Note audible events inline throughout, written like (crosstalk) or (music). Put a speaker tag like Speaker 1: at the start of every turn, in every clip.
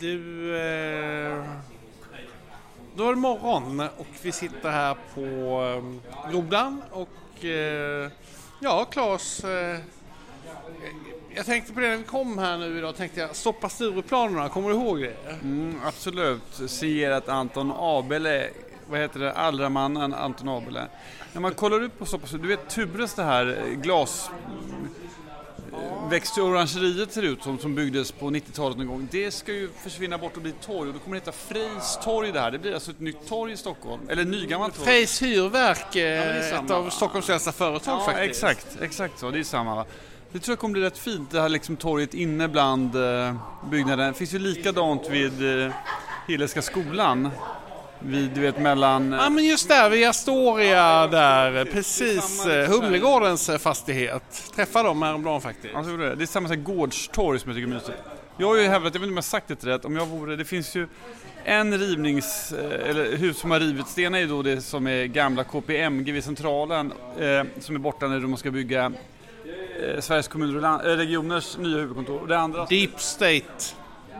Speaker 1: Du, eh, då är det morgon och vi sitter här på eh, Grodan och eh, ja, Claes, eh, jag tänkte på det när vi kom här nu idag, tänkte jag stoppa Stureplanerna, kommer du ihåg det?
Speaker 2: Mm, absolut. Ser att Anton Abele, vad heter det, Allramannen Anton Abele. När man kollar upp på Stoppa du vet Tubres det här eh, glas växt orangeriet ser ut som, som byggdes på 90-talet någon gång. Det ska ju försvinna bort och bli torg och då kommer det heta Freys torg det här. Det blir alltså ett nytt torg i Stockholm, eller nygammalt torg.
Speaker 1: Freys hyrverk, eh,
Speaker 2: är
Speaker 1: ett av? Stockholms äldsta företag
Speaker 2: Ja,
Speaker 1: faktiskt.
Speaker 2: exakt, exakt så. Det är samma va. Det tror jag kommer bli rätt fint, det här liksom torget inne bland eh, byggnaden. Det finns ju likadant vid eh, Hilleska skolan. Vid, du vet mellan...
Speaker 1: Ja men just där vid Astoria där, precis, eh,
Speaker 2: liksom.
Speaker 1: Humlegårdens eh, fastighet. Träffade dem häromdagen faktiskt.
Speaker 2: Alltså, det. är samma här gårdstorg som jag tycker är mysigt. Jag har ju hävdat, jag vet inte om jag sagt det till rätt, om jag vore, det finns ju en rivnings, eh, eller hus som har rivits, det ena är då det som är gamla KPMG vid Centralen, eh, som är borta när de ska bygga eh, Sveriges kommuner och land, regioners nya huvudkontor. Och det, andra,
Speaker 1: Deep State.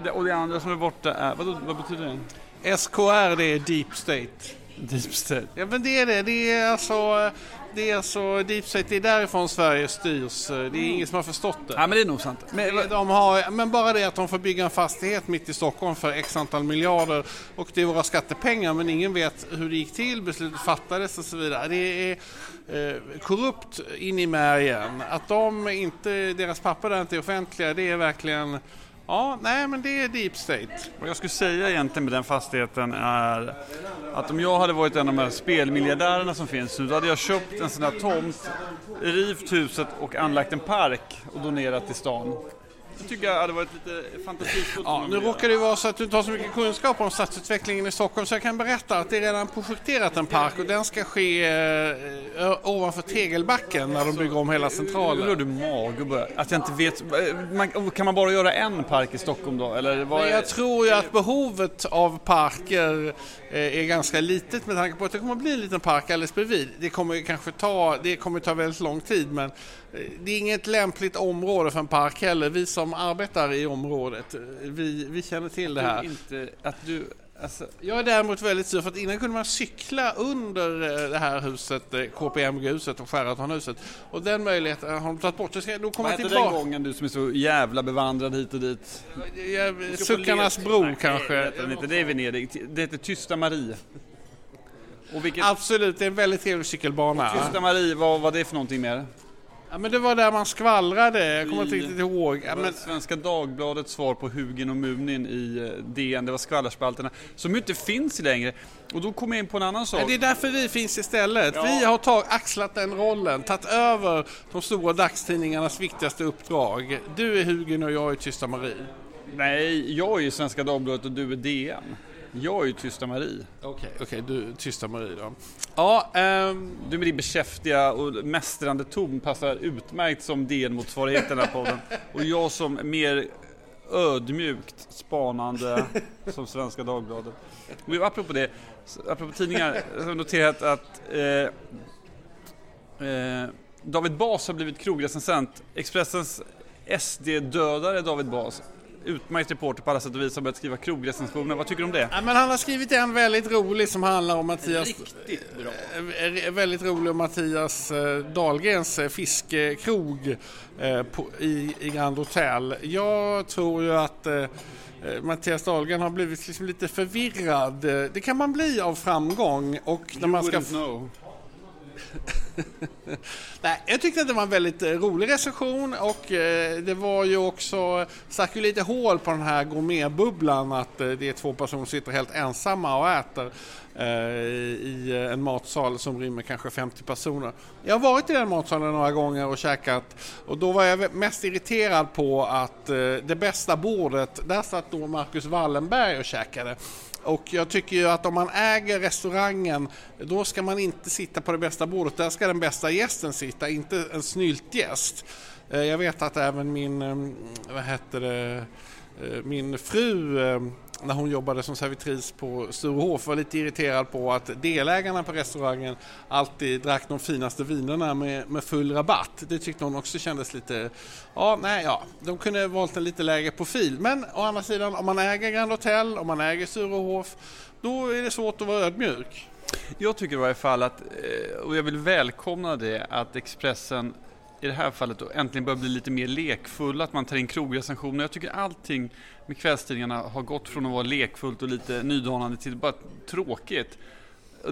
Speaker 2: Det, och det andra som är borta är, vad, vad betyder det?
Speaker 1: SKR det är Deep State.
Speaker 2: Deep State.
Speaker 1: Ja men det är det. Det är alltså, det är alltså Deep State, det är därifrån Sverige styrs. Det är ingen som har förstått det.
Speaker 2: Ja men det är nog sant. Men,
Speaker 1: De har, men bara det att de får bygga en fastighet mitt i Stockholm för x antal miljarder och det är våra skattepengar men ingen vet hur det gick till, beslutet fattades och så vidare. Det är eh, korrupt in i märgen. Att de inte, deras papper där inte är offentliga det är verkligen Ja, nej men det är deep state.
Speaker 2: Vad jag skulle säga egentligen med den fastigheten är att om jag hade varit en av de här spelmiljardärerna som finns nu, då hade jag köpt en sån här tomt, rivt huset och anlagt en park och donerat till stan. Det tycker jag hade varit lite fantasifullt.
Speaker 1: Ja, nu råkar det ju vara så att du inte har så mycket kunskap om stadsutvecklingen i Stockholm så jag kan berätta att det är redan projekterat en park och den ska ske eh, ovanför Tegelbacken när de bygger om hela centralen.
Speaker 2: har du mag. Att jag inte vet. Man, kan man bara göra en park i Stockholm då? Eller vad
Speaker 1: Men
Speaker 2: är...
Speaker 1: jag tror ju att behovet av parker eh, är ganska litet med tanke på att det kommer att bli en liten park alldeles bredvid. Det kommer kanske ta, det kommer ta väldigt lång tid men det är inget lämpligt område för en park heller. Vi som arbetar i området, vi, vi känner till det här.
Speaker 2: Inte, att du... Alltså,
Speaker 1: Jag är däremot väldigt sur för att innan kunde man cykla under eh, det här huset, eh, KPMG-huset och Sheraton-huset. Och den möjligheten har de tagit bort. Jag då komma
Speaker 2: vad hette den gången du som är så jävla bevandrad hit och dit?
Speaker 1: Ja, Suckarnas bro
Speaker 2: Nej, Det
Speaker 1: kanske.
Speaker 2: den inte, det är Venedig. Det heter Tysta Marie. Och vilket...
Speaker 1: Absolut, det är en väldigt trevlig cykelbana.
Speaker 2: Tysta Marie, vad var det för någonting mer?
Speaker 1: Ja, men det var där man skvallrade, jag kommer inte riktigt ihåg. Ja, men,
Speaker 2: Svenska Dagbladets svar på Hugin och Munin i eh, DN, det var skvallerspalterna, som ju inte finns längre. Och då kom jag in på en annan sak.
Speaker 1: ja, det är därför vi finns istället.
Speaker 2: Ja.
Speaker 1: Vi har tag, axlat den rollen, tagit över de stora dagstidningarnas viktigaste uppdrag. Du är Hugin och jag är Tysta Marie.
Speaker 2: Nej, jag är ju Svenska Dagbladet och du är DN. Jag är ju Tysta Marie.
Speaker 1: Okej, okej, du är Tysta Marie då. Ja, ehm,
Speaker 2: Du med din beskäftiga och mästrande ton passar utmärkt som DN-motsvarighet den här podden. Och jag som mer ödmjukt spanande som Svenska Dagbladet. Och apropå det, apropå tidningar, jag har noterat att eh, eh, David Bas har blivit krogrecensent. Expressens SD-dödare David Bas. Utmärkt reporter på alla sätt och vis har börjat skriva krogrecensioner. Vad tycker du om det?
Speaker 1: ja, men han har skrivit en väldigt rolig som handlar om Mattias...
Speaker 2: Riktigt bra.
Speaker 1: Eh, väldigt rolig om Mattias eh, Dahlgrens eh, fiskekrog eh, i, i Grand Hotel. Jag tror ju att eh, eh, Mattias Dahlgren har blivit liksom lite förvirrad. Eh, Det kan man bli av framgång och när man ska...
Speaker 2: Know. (laughs)
Speaker 1: Nej, jag tyckte att det var en väldigt eh, rolig recension och eh, det var ju också, stack ju lite hål på den här gourmetbubblan att eh, det är två personer som sitter helt ensamma och äter eh, i en matsal som rymmer kanske 50 personer. Jag har varit i den matsalen några gånger och käkat och då var jag mest irriterad på att eh, det bästa bordet, där satt då Marcus Wallenberg och käkade. Och jag tycker ju att om man äger restaurangen då ska man inte sitta på det bästa bordet. Där ska den bästa gästen sitta, inte en snyltgäst. Eh, jag vet att även min, eh, vad heter det, eh, min fru när hon jobbade som servitris på Sturehof var lite irriterad på att delägarna på restaurangen alltid drack de finaste vinerna med, med full rabatt. Det tyckte hon också kändes lite, ja nej ja, de kunde valt en lite lägre profil. Men å andra sidan om man äger Grand Hotel, om man äger Sturehof, då är det svårt att vara ödmjuk.
Speaker 2: Jag tycker i varje fall att, eh, och jag vill välkomna det, att Expressen i det här fallet då äntligen börjar bli lite mer lekfull, att man tar in krogrecensioner. Jag tycker allting med kvällstidningarna har gått från att vara lekfullt och lite nydanande till bara tråkigt.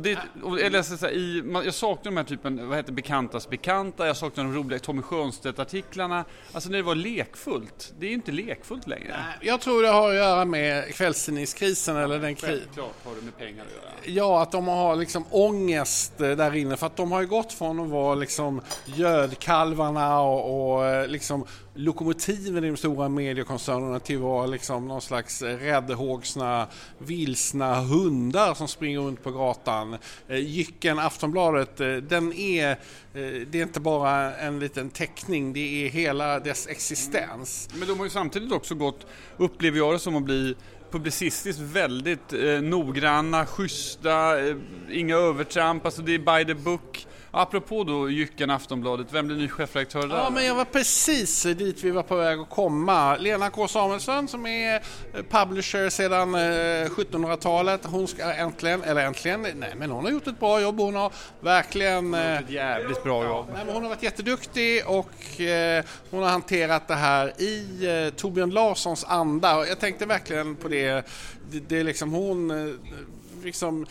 Speaker 2: Det, och jag, läste så här, i, jag saknar de här typen, vad heter bekantas bekanta, jag saknar de roliga Tommy Sjöstedt-artiklarna. Alltså när det var lekfullt. Det är ju inte lekfullt längre.
Speaker 1: Jag tror det har att göra med kvällstidningskrisen eller den krisen.
Speaker 2: Självklart har det med pengar att göra.
Speaker 1: Ja, att de har liksom ångest eh, där inne för att de har ju gått från att vara liksom gödkalvarna och, och eh, liksom lokomotiven i de stora mediekoncernerna till att vara liksom någon slags räddhågsna, vilsna hundar som springer runt på gatan. Eh, Jycken, Aftonbladet, eh, den är, eh, det är inte bara en liten teckning, det är hela dess existens. Mm.
Speaker 2: Men de har ju samtidigt också gått, upplever jag det som att bli publicistiskt väldigt eh, noggranna, schyssta, eh, inga övertramp, alltså det är by the book. Apropå då Jycken Aftonbladet, vem blir ny chefredaktör där?
Speaker 1: Ja, men jag var precis dit vi var på väg att komma. Lena K Samuelsson som är eh, publisher sedan 1700-talet. Eh, hon ska äntligen, eller äntligen, nej men hon har gjort ett bra jobb. Hon har verkligen... Hon
Speaker 2: har gjort ett eh, jävligt bra jobb.
Speaker 1: Nej, men hon har varit jätteduktig och hon har hanterat det här i Torbjörn Larssons anda. Jag tänkte verkligen på det. Det, det är liksom hon liksom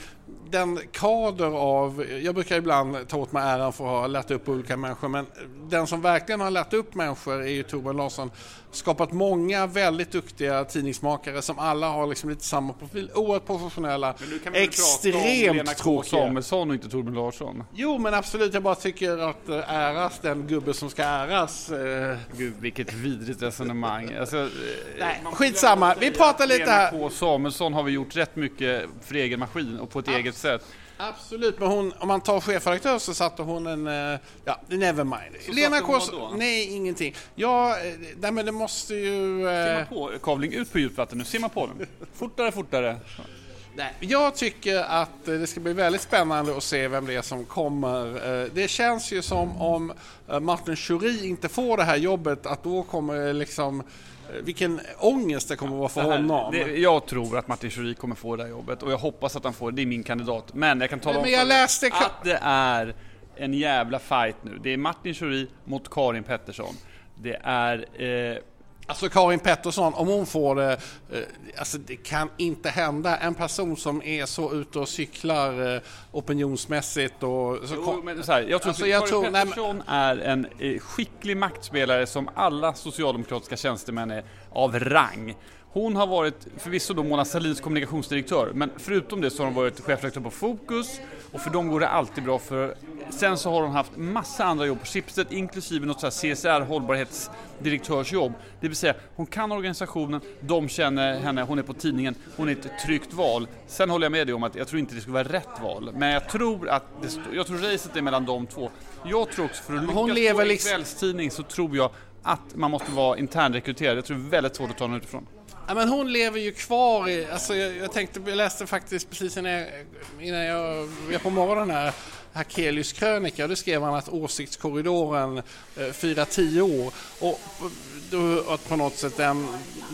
Speaker 1: den kader av, jag brukar ibland ta åt mig äran för att ha lärt upp olika människor, men den som verkligen har lärt upp människor är ju Torbjörn Larsson. Skapat många väldigt duktiga tidningsmakare som alla har liksom lite samma profil, oerhört professionella, extremt tråkiga.
Speaker 2: Samuelsson och inte Torbjörn Larsson.
Speaker 1: Jo men absolut, jag bara tycker att eh, äras den gubbe som ska äras. Eh.
Speaker 2: Gud vilket vidrigt resonemang. Alltså,
Speaker 1: Nej, skitsamma, vi pratar lite här.
Speaker 2: Lena K Samuelsson har vi gjort rätt mycket för egen maskin och på ett eget sätt.
Speaker 1: Absolut, men hon, om man tar chefredaktör så satte hon en... Eh, ja, nevermind.
Speaker 2: Lena Kås...
Speaker 1: Nej, ingenting. Ja, eh, nej, men det måste ju...
Speaker 2: Eh... Simma på, kavling ut på djupt vatten nu. Simma på den. Fortare, fortare.
Speaker 1: Nej, jag tycker att det ska bli väldigt spännande att se vem det är som kommer. Eh, det känns ju som om Martin Schuri inte får det här jobbet, att då kommer liksom vilken ångest det kommer att vara för här, honom.
Speaker 2: Det, jag tror att Martin Schuri kommer få det här jobbet och jag hoppas att han får det. Det är min kandidat. Men jag kan tala
Speaker 1: men, om jag läste...
Speaker 2: att det är en jävla fight nu. Det är Martin Schuri mot Karin Pettersson. Det är eh,
Speaker 1: Alltså Karin Pettersson, om hon får det, eh, alltså det kan inte hända. En person som är så ute och cyklar eh, opinionsmässigt och... Så
Speaker 2: jo, men så här, jag tror alltså, att jag Karin tror, Pettersson nej, är en eh, skicklig maktspelare som alla socialdemokratiska tjänstemän är av rang. Hon har varit förvisso då Mona Sahlins kommunikationsdirektör, men förutom det så har hon varit chefredaktör på Fokus och för dem går det alltid bra för sen så har hon haft massa andra jobb på Schibsted inklusive något CSR hållbarhetsdirektörsjobb. Det vill säga hon kan organisationen, de känner henne, hon är på tidningen, hon är ett tryggt val. Sen håller jag med dig om att jag tror inte det skulle vara rätt val, men jag tror att det, jag tror racet är mellan de två. Jag tror också för att lyckas hon lever på en liksom... kvällstidning så tror jag att man måste vara internrekryterad. Jag tror det är väldigt svårt att ta den utifrån.
Speaker 1: Ja, men hon lever ju kvar i, alltså jag, jag tänkte, jag läste faktiskt precis innan jag, innan jag, jag på morgonen här, Hakelius krönika, då skrev han att åsiktskorridoren eh, firar tio år. Och då, att på något sätt den,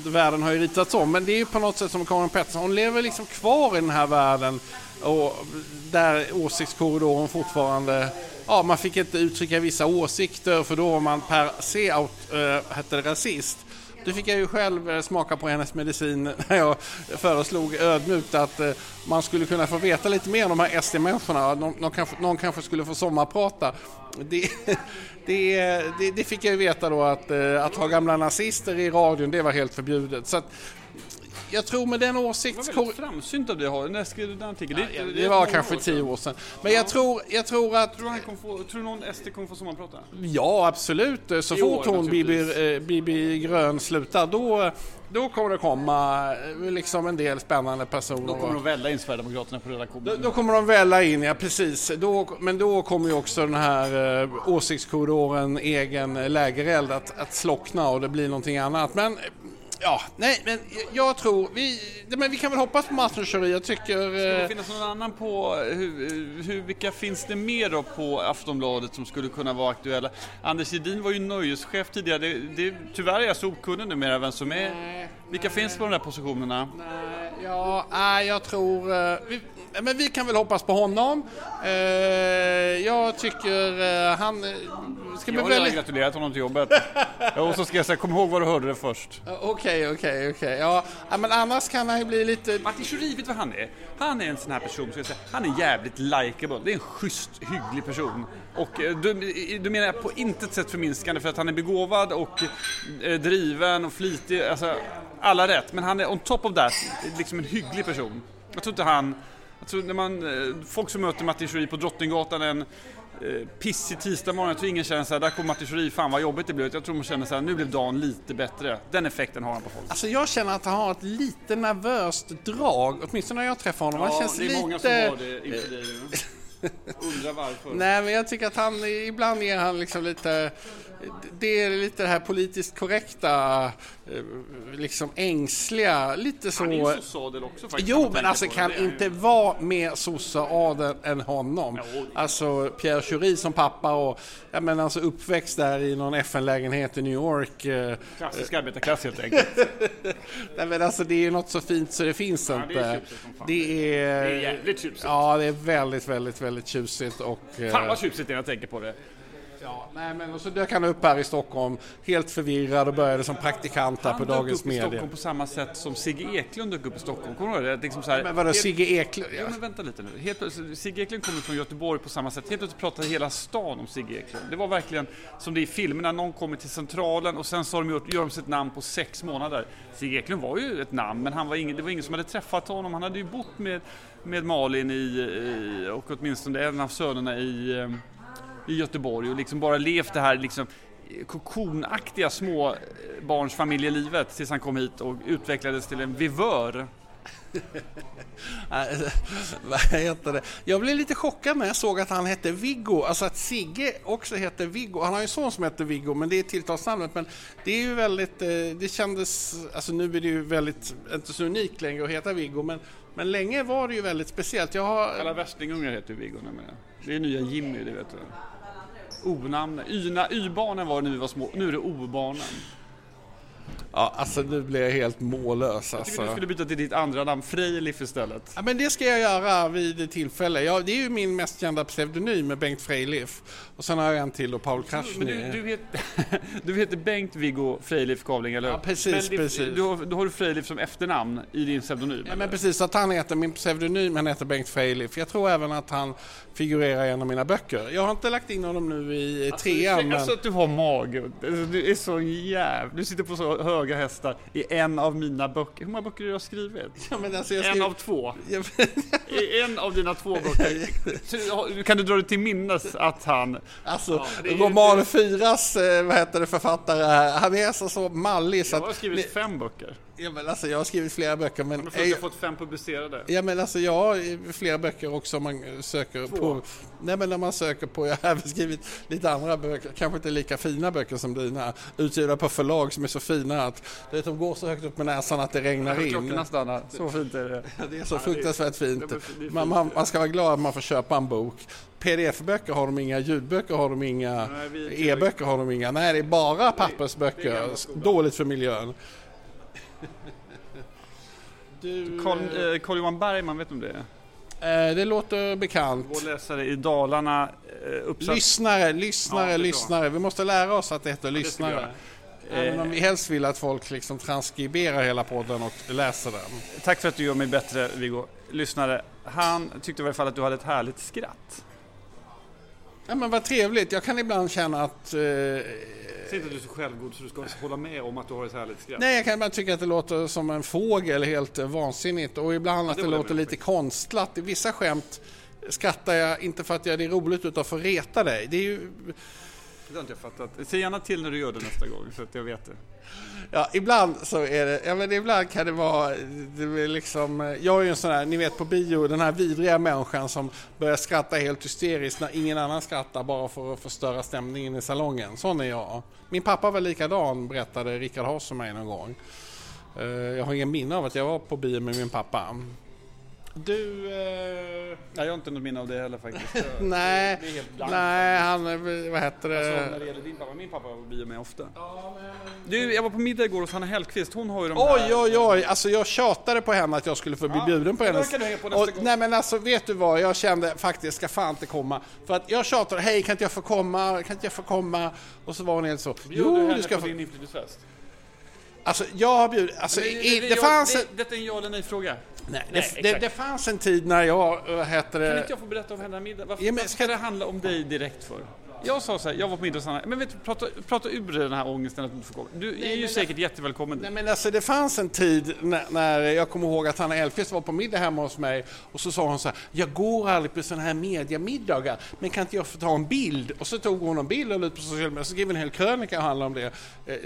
Speaker 1: världen har ju ritats om, men det är ju på något sätt som Karin Pettersson, hon lever liksom kvar i den här världen och där åsiktskorridoren fortfarande Ja, man fick inte uttrycka vissa åsikter för då var man per se out, äh, hette rasist. Det fick jag ju själv eh, smaka på hennes medicin (laughs) när jag föreslog ödmjukt att eh, man skulle kunna få veta lite mer om de här SD-människorna. Någon, någon, kanske, någon kanske skulle få sommarprata. Det, (laughs) det, det, det, fick jag ju veta då att, att ha gamla nazister i radion, det var helt förbjudet. Så att, jag tror med den åsikts...
Speaker 2: Det var väldigt framsynt av dig att ha. När skrev du den artikeln?
Speaker 1: Ja, det, det, var kanske tio år sedan. Men jag tror, jag tror att...
Speaker 2: Tror du, han få, tror du någon SD kommer få sommarprata?
Speaker 1: Ja, absolut. Så I fort år, hon, Bibi, eh, Bibi Grön, slutar, då, då kommer det komma eh, liksom en del spännande personer.
Speaker 2: Då kommer de välla in Sverigedemokraterna på redaktionen.
Speaker 1: Då, då, kommer de välla in, ja precis. Då, men då kommer ju också den här eh, åsiktskorridoren, egen lägereld att, att slockna och det blir någonting annat. Men Ja, nej, men jag tror, vi, men vi kan väl hoppas på Martin Jag tycker... Ska
Speaker 2: det eh, finnas någon annan på, hur, hur, vilka finns det mer då på Aftonbladet som skulle kunna vara aktuella? Anders Hedin var ju nöjeschef tidigare, det, det, tyvärr är jag så okunnig numera vem som är. Nej, vilka nej, finns på de där positionerna?
Speaker 1: Nej, ja, nej, jag tror, eh, vi, men vi kan väl hoppas på honom. Eh, jag tycker han
Speaker 2: ska jag har väldigt... gratulerat honom till jobbet. (laughs) och så ska jag säga, kom ihåg vad du hörde det först.
Speaker 1: Okej, okej, okej. Ja, men annars kan han ju bli lite...
Speaker 2: Martin Schori, vet vad han är? Han är en sån här person, ska jag säga, han är jävligt likeable. Det är en schysst, hygglig person. Och eh, du, du menar på intet sätt förminskande för att han är begåvad och eh, driven och flitig. Alltså, alla rätt. Men han är on top of that, liksom en hygglig person. Jag tror inte han... Jag tror när man, eh, folk som möter Martin Schori på Drottninggatan en Eh, pissig tisdag morgon. Jag tror ingen känner såhär, där kom Martin Schori, fan vad jobbigt det blev. Jag tror man känner såhär, nu blev dagen lite bättre. Den effekten har han på folk.
Speaker 1: Alltså jag känner att han har ett lite nervöst drag, åtminstone när jag träffar honom.
Speaker 2: Ja,
Speaker 1: han känns
Speaker 2: det är
Speaker 1: lite...
Speaker 2: många som har det inför dig. (laughs) Undrar varför.
Speaker 1: Nej, men jag tycker att han, ibland är han liksom lite det är lite det här politiskt korrekta, eh, liksom ängsliga, lite så... Han
Speaker 2: är ju sosseadel också faktiskt.
Speaker 1: Jo, men alltså kan inte vara mer sosseadel än honom. Jo, Alltså Pierre Schori som pappa och, ja men alltså uppväxt där i någon FN-lägenhet i New York.
Speaker 2: Eh, Klassisk arbetarklass helt enkelt. (laughs)
Speaker 1: Nej men alltså det är ju något så fint så det finns
Speaker 2: ja,
Speaker 1: inte.
Speaker 2: Det är,
Speaker 1: det
Speaker 2: är, det är jävligt tjusigt.
Speaker 1: Ja, det är väldigt, väldigt, väldigt tjusigt och...
Speaker 2: Fan vad tjusigt när jag tänker på det.
Speaker 1: Ja, nej, men och så dök han upp här i Stockholm helt förvirrad och började som praktikant här på Dagens Media. Han
Speaker 2: dök upp i Stockholm på samma sätt som Sigge Eklund dök upp i Stockholm. Kommer du ihåg det? Liksom så här,
Speaker 1: men vadå, helt, Sigge Eklund?
Speaker 2: Ja. ja. men vänta lite nu. Helt, Sigge Eklund kommer från Göteborg på samma sätt. Helt plötsligt pratade hela stan om Sigge Eklund. Det var verkligen som det är i filmerna, någon kommer till Centralen och sen så har de gjort, gör de sitt namn på sex månader. Sigge Eklund var ju ett namn, men han var ingen, det var ingen som hade träffat honom. Han hade ju bott med, med Malin i, i och åtminstone en av sönerna i ehm, i Göteborg och liksom bara levt det här liksom kokonaktiga småbarnsfamiljelivet tills han kom hit och utvecklades till en vivör. (laughs) (laughs)
Speaker 1: Vad heter det? Jag blev lite chockad när jag såg att han hette Viggo, alltså att Sigge också heter Viggo. Han har ju en son som heter Viggo, men det är tilltalsnamnet. Men det är ju väldigt, eh, det kändes, alltså nu är det ju väldigt, inte så unikt längre att heta Viggo, men, men länge var det ju väldigt speciellt. Jag har...
Speaker 2: Alla värstingungar heter Viggo numera. Det är nya Jimmy, det vet du. O-namnen. Y-barnen var det när vi var små, nu är det O-barnen.
Speaker 1: Ja, alltså nu blir jag helt mållös. Alltså.
Speaker 2: Jag tycker du skulle byta till ditt andra namn, Frejlif istället.
Speaker 1: Ja, men det ska jag göra vid tillfälle. Ja, det är ju min mest kända pseudonym med Bengt Frejlif. Och sen har jag en till då, Paul Krasny.
Speaker 2: Du, du, vet, (laughs) du heter Bengt Viggo Frejlif Kavling, eller
Speaker 1: Ja, precis,
Speaker 2: men
Speaker 1: precis.
Speaker 2: Då, då har du Frejlif som efternamn i din pseudonym?
Speaker 1: Ja, men precis. Att han heter, min pseudonym, han heter Bengt Frejlif. Jag tror även att han figurerar i en av mina böcker. Jag har inte lagt in honom nu i alltså, trean.
Speaker 2: Men... Alltså att du har mage. Du är så jävla... Du sitter på så höga hästar i en av mina böcker. Hur många böcker har du skrivit?
Speaker 1: Ja, alltså jag
Speaker 2: skriv... En av två. (laughs) I en av dina två böcker. Kan du dra dig till minnes att han...
Speaker 1: Alltså, ja, roman fyras, eh, vad heter det, författare han är så, så mallig så
Speaker 2: Jag har skrivit fem böcker.
Speaker 1: Ja, men alltså, jag har skrivit flera böcker men...
Speaker 2: Men jag har fått fem publicerade.
Speaker 1: Ja men alltså jag har flera böcker också om man söker Två. på... Nej men när man söker på, jag har även skrivit lite andra böcker, kanske inte lika fina böcker som dina, utgivna på förlag som är så fina att du vet, de går så högt upp med näsan att det regnar in.
Speaker 2: Klockorna stannar, så fint är det. (laughs)
Speaker 1: Ja, det är så ja, fruktansvärt fint. Det är, det är man, man, man, ska vara glad att man får köpa en bok. Pdf-böcker har de inga, ljudböcker har de inga, e-böcker har de inga. Nej, det är bara pappersböcker. Dåligt för miljön. (laughs)
Speaker 2: Du, Carl, Carl Johan Bergman, vet du om det är?
Speaker 1: Eh, det låter bekant.
Speaker 2: Vår läsare i Dalarna.
Speaker 1: Eh, uppsatt... Lyssnare, lyssnare, ja, lyssnare. Vi måste lära oss att det heter lyssnare. Även om vi helst vill att folk liksom transkriberar hela podden och läser den.
Speaker 2: Tack för att du gör mig bättre Viggo. Lyssnare, han tyckte i alla fall att du hade ett härligt skratt.
Speaker 1: Ja men vad trevligt. Jag kan ibland känna att eh,
Speaker 2: Säg inte att du är så självgod så du ska hålla med om att du har ett härligt skratt.
Speaker 1: Nej, jag kan bara tycka att det låter som en fågel helt vansinnigt och ibland ja, att det, det låter lite konstlat. I vissa skämt skrattar jag inte för att jag det är roligt utan för att reta dig. Det är ju...
Speaker 2: Det har inte jag fattat. Säg gärna till när du gör det nästa gång så att jag vet det.
Speaker 1: Ja, ibland så är det, ja men ibland kan det vara, det är liksom, jag är ju en sån här, ni vet på bio, den här vidriga människan som börjar skratta helt hysteriskt när ingen annan skrattar bara för att förstöra stämningen i salongen. Sån är jag. Min pappa var likadan, berättade Rickard Haas för mig någon gång. Eh, jag har ingen minne av att jag var på bio med min pappa. Du... Eh...
Speaker 2: Nej, jag har inte något minne av det heller faktiskt. (laughs)
Speaker 1: nej,
Speaker 2: det är helt blankt.
Speaker 1: nej, han, vad heter det?
Speaker 2: Alltså, när det gäller din pappa, min pappa var på bio med ofta. Du, jag var på middag igår hos Hanna Hellquist, hon har ju de
Speaker 1: Oj,
Speaker 2: här...
Speaker 1: oj, oj, alltså jag tjatade på henne att jag skulle få bli
Speaker 2: Ja,
Speaker 1: bjuden på
Speaker 2: men
Speaker 1: hennes...
Speaker 2: kan du på nästa
Speaker 1: Och,
Speaker 2: gång.
Speaker 1: nej men alltså, vet du vad? Jag kände faktiskt, ska fan inte komma. För att jag tjatade, hej kan inte jag få komma, kan inte jag få komma? Och så var hon helt så,
Speaker 2: Bjöd du henne
Speaker 1: du ska
Speaker 2: på
Speaker 1: få...
Speaker 2: din inflyttningsfest?
Speaker 1: Alltså jag har bjudit, alltså
Speaker 2: Men
Speaker 1: i, det,
Speaker 2: ja-
Speaker 1: fanns
Speaker 2: det, Detta är en ja eller nej-fråga.
Speaker 1: Nej,
Speaker 2: Nej,
Speaker 1: det, det, det fanns en tid när jag, vad heter
Speaker 2: Kan
Speaker 1: det...
Speaker 2: inte jag få berätta om henne middag? Varför
Speaker 1: Ja, men
Speaker 2: varför
Speaker 1: ska
Speaker 2: det handla om dig direkt för? Jag sa så här, jag var på middag hos Hanna, men vet du, prata, prata ur den här ångesten att du inte får komma. Du är ju säkert jättevälkommen.
Speaker 1: Nej men alltså det fanns en tid när, när jag kommer ihåg att Hanna Elfqvist var på middag hemma hos mig och så sa hon så här, jag går aldrig på sådana här mediamiddagar, men kan inte jag få ta en bild? Och så tog hon en bild och la ut på sociala medier, så skrev en hel krönika och handlade om det. Eh,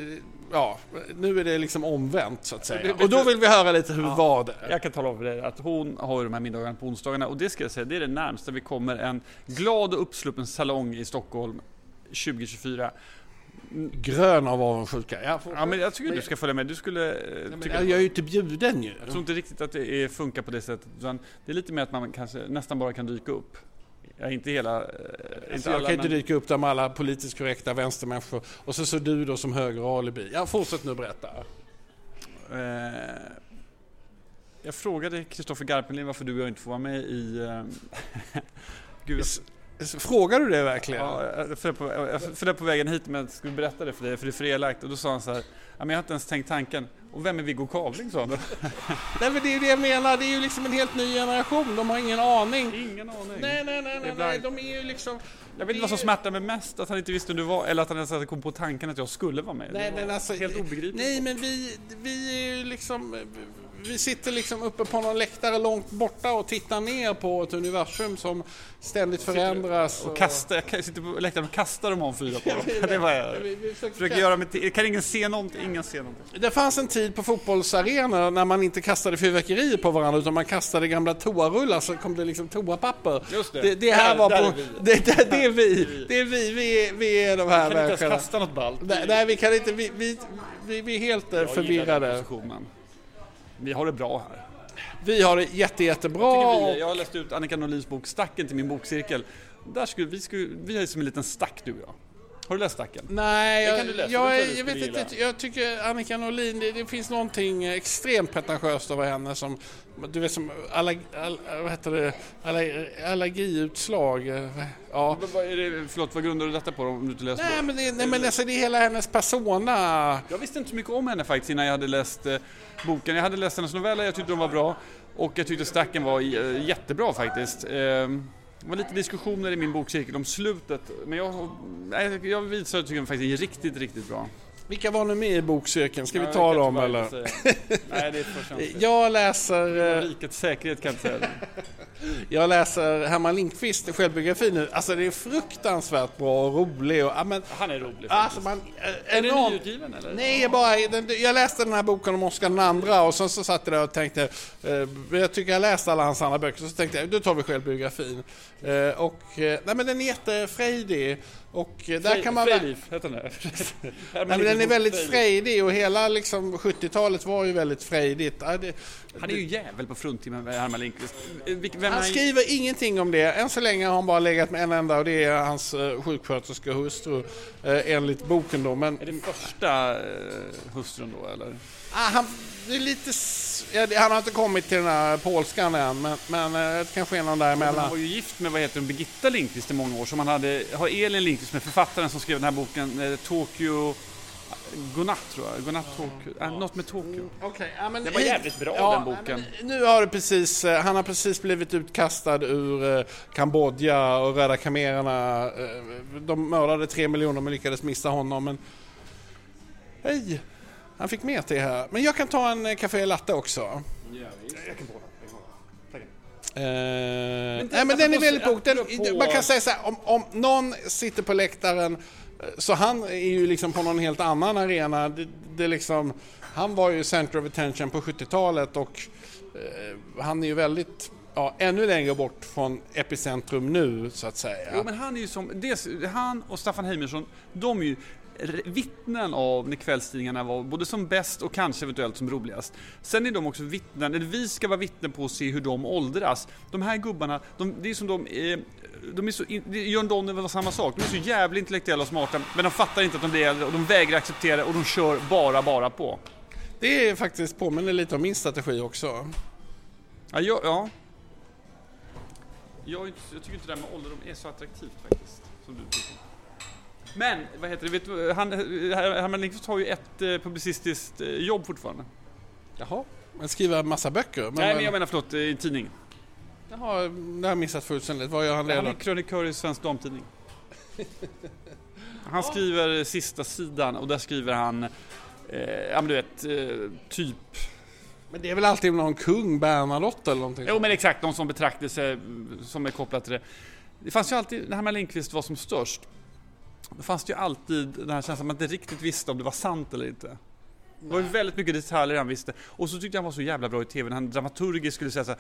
Speaker 1: Ja, nu är det liksom omvänt så att säga. Och då vill vi höra lite hur var det?
Speaker 2: Jag kan tala om för dig att hon har ju de här middagarna på onsdagarna och det ska jag säga, det är det närmsta vi kommer en glad och uppsluppen salong i Stockholm 2024.
Speaker 1: Grön av avundsjuka. Ja,
Speaker 2: Ja, men jag tycker du ska följa med. Du skulle eh,
Speaker 1: men
Speaker 2: tycka...
Speaker 1: jag är ju inte bjuden ju.
Speaker 2: Jag tror inte riktigt att det är, funkar på det sättet. Det är lite mer att man kanske nästan bara kan dyka upp. Ja, inte hela... eh,
Speaker 1: Alltså,
Speaker 2: inte
Speaker 1: jag
Speaker 2: alla,
Speaker 1: kan inte
Speaker 2: men-
Speaker 1: dyka upp där med alla politiskt korrekta vänstermänniskor och så så du då som höger alibi. Ja, fortsätt nu berätta.
Speaker 2: Eh, jag frågade Kristoffer Garpenlid varför du och jag inte får vara med i... (laughs) Gud, jag,
Speaker 1: Frågar du det verkligen?
Speaker 2: ja, jag funderade på, vägen hit men jag skulle berätta det för dig för det är för elakt och då sa han så här jag har inte ens tänkt tanken. Och vem är Viggo Kavling sa han då? (laughs)
Speaker 1: Nej men det är ju det jag menar, det är ju liksom en helt ny generation, de har ingen aning.
Speaker 2: Ingen aning.
Speaker 1: Nej, nej, nej, nej, nej. De är ju liksom...
Speaker 2: Jag vet inte vad som smärtar mig mest, att han inte visste vem du var eller att han ens kommit på tanken att jag skulle vara med.
Speaker 1: Nej men alltså...
Speaker 2: Helt obegripligt.
Speaker 1: Nej men vi, vi är ju liksom... Vi sitter liksom uppe på någon läktare långt borta och tittar ner på ett universum som ständigt förändras.
Speaker 2: Och kastar, jag sitter på läktaren och kastar de om fyra på dem. (laughs) Det var jag.
Speaker 1: Vi- vi försöker
Speaker 2: göra till, kan ingen se någonting? Ingen ser någonting.
Speaker 1: Det fanns en tid på fotbollsarenor när man inte kastade fyrverkerier på varandra utan man kastade gamla toarullar så kom det liksom toapapper.
Speaker 2: Just det.
Speaker 1: Det, det här
Speaker 2: Där-
Speaker 1: var
Speaker 2: där
Speaker 1: på...
Speaker 2: är vi. (laughs)
Speaker 1: Det, det, det är vi. Det är vi. Vi är, vi är de här
Speaker 2: Kan inte ens
Speaker 1: människorna.
Speaker 2: kasta något ballt.
Speaker 1: Nej, nej, vi kan inte. Vi, vi, vi, vi är helt eh,
Speaker 2: Jag
Speaker 1: förvirrade.
Speaker 2: Vi har det bra här.
Speaker 1: Vi har det jätte, jättebra.
Speaker 2: Vi, jag har läst ut Annika Norlins bok Stacken till min bokcirkel. Där skulle, vi, skulle, vi är som en liten stack du och jag. Har du läst Stacken?
Speaker 1: Nej, jag,
Speaker 2: läsa,
Speaker 1: jag,
Speaker 2: jag
Speaker 1: jag vet
Speaker 2: skulle
Speaker 1: inte. Jag tycker Annika Norlin, det, det finns någonting extremt pretentiöst över henne som, du vet som allerg, all, vad heter det, allerg, allergiutslag. eh, Ja.
Speaker 2: Vad- vad är det, förlåt, vad grundar du detta på om du inte läst
Speaker 1: Nej men, det, nej, men alltså, det är hela hennes persona.
Speaker 2: Jag visste inte så mycket om henne faktiskt innan jag hade läst eh, boken. Jag hade läst hennes noveller, jag tyckte de var bra. Och jag tyckte Stacken var eh, jättebra faktiskt. Eh, det var lite diskussioner i min bokcirkel om slutet. Men jag, jag jag tycker den faktiskt är riktigt, riktigt bra.
Speaker 1: Vilka var nu med i bokcirkeln? Ska vi ta dem eller?
Speaker 2: Nej, det är för känsligt. (laughs)
Speaker 1: Jag läser, eh,
Speaker 2: Rikets säkerhet kan jag inte säga det.
Speaker 1: Jag läser Herman Lindqvist självbiografi nu. Alltså det är fruktansvärt bra och rolig och, ja, men,
Speaker 2: Han är rolig
Speaker 1: alltså man, eh,
Speaker 2: Är den nyutgiven eller?
Speaker 1: Nej, jag, bara, den- jag läste den här boken om Oscar II och sen så satt jag där och tänkte, eh, jag tycker jag läste alla hans andra böcker, så tänkte jag, då tar vi självbiografin. Eh, och, eh, nej men den är jättefrejdig och eh, där kan man...
Speaker 2: Frejliv, heter den det? (laughs)
Speaker 1: Nej, men den är väldigt frejdig och hela liksom, 70-talet var ju väldigt frejdigt. Ja, det,
Speaker 2: Han är ju jävel på fruntimmen, Herman Lindqvist. Eh, Vem
Speaker 1: han skriver ingenting om det. Än så länge har han bara legat med en enda och det är hans uh, sjuksköterska hustru eh, enligt boken då. Men
Speaker 2: Är det första eh, hustrun då eller?
Speaker 1: ah, han, det är lite, s- ja, det- han har inte kommit till den här polskan än men, men eh, det kanske är någon
Speaker 2: Han
Speaker 1: däremellan.
Speaker 2: var ju gift med vad heter hon, Birgitta Lindqvist i många år. Som han hade, har Elin Lindqvist med författaren som skrev den här boken eh, Tokyo Godnatt tror jag. Godnatt Tokyo. Äh, något med Tokyo.
Speaker 1: Okay, ja, men,
Speaker 2: Den var jävligt bra, den boken.
Speaker 1: men Nu har det precis, eh, han har precis blivit utkastad ur eh, Kambodja och Röda khmererna. eh, De mördade tre miljoner men lyckades missa honom. Men... Hej! Han fick mer till här. Men jag kan ta en eh, café latte också.
Speaker 2: Jag kan på
Speaker 1: Eh,
Speaker 2: det-
Speaker 1: nej men den är väldigt bok. Man kan säga så här, om, om någon sitter på läktaren eh, så han är ju liksom på någon helt annan arena. Det, det liksom, han var ju center of attention på 70-talet och eh, han är ju väldigt, ja, ännu längre bort från epicentrum nu så att säga.
Speaker 2: Jo men han är ju som, dels, han och Staffan Heimersson, de är ju vittnen av när kvällstidningarna var både som bäst och kanske eventuellt som roligast. Sen är de också vittnen, eller vi ska vara vittnen på att se hur de åldras. De här gubbarna, de, det är som de eh, de är så, Jörn Donner var samma sak, de är så jävligt intellektuella och smarta men de fattar inte att de blir äldre och de vägrar acceptera det och de kör bara, bara på.
Speaker 1: Det är faktiskt påminner lite om min strategi också.
Speaker 2: Ja, jag, ja. Jag, jag tycker inte det där med ålderdom är så attraktivt faktiskt. Som du tycker. Men, vad heter det, vet du, han, Her- Herman Lindqvist har ju ett eh, publicistiskt eh, jobb fortfarande.
Speaker 1: Jaha, men skriva massa böcker? Men,
Speaker 2: Nej, men jag menar förlåt, eh, i en tidning.
Speaker 1: Jaha, det har jag missat fullständigt. Vad gör han det
Speaker 2: Han är krönikör i Svensk Damtidning. Han (laughs) skriver sista sidan och där skriver han, eh, ja men du vet, eh, typ
Speaker 1: Men det är väl alltid någon kung, Bernadotte eller någonting?
Speaker 2: Jo men exakt, någon som betraktelse som är kopplat till det. Det fanns ju alltid, när Herman Lindqvist var som störst, då fanns det ju alltid den här känslan att man inte riktigt visste om det var sant eller inte. Det var ju väldigt mycket detaljer han visste. Och så tyckte jag han var så jävla bra i TV när han dramaturgiskt skulle säga så här,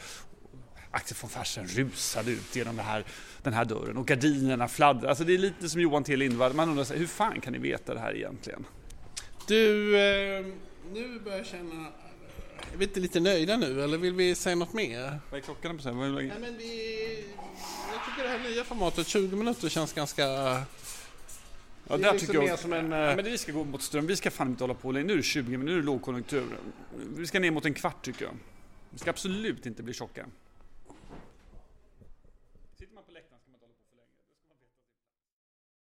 Speaker 2: Axel von Fersen rusade ut genom här, den här dörren och gardinerna fladdrade. Alltså det är lite som Johan T Lindvall. Man undrar så här, hur fan kan ni veta det här egentligen?
Speaker 1: Du, eh, nu börjar jag känna... Är vi inte lite nöjda nu eller vill vi säga något mer?
Speaker 2: Vad är klockan på sig?
Speaker 1: Nej, men vi... Jag tycker det här nya formatet, 20 minuter, känns ganska...
Speaker 2: Ja,
Speaker 1: det är liksom
Speaker 2: jag...
Speaker 1: mer som en...
Speaker 2: Ja,
Speaker 1: eh,
Speaker 2: men vi ska gå mot ström. Vi ska fan inte hålla på längre. Nu är det 20 minuter, nu är det lågkonjunktur. Vi ska ner mot en kvart tycker jag. Vi ska absolut inte bli tjocka.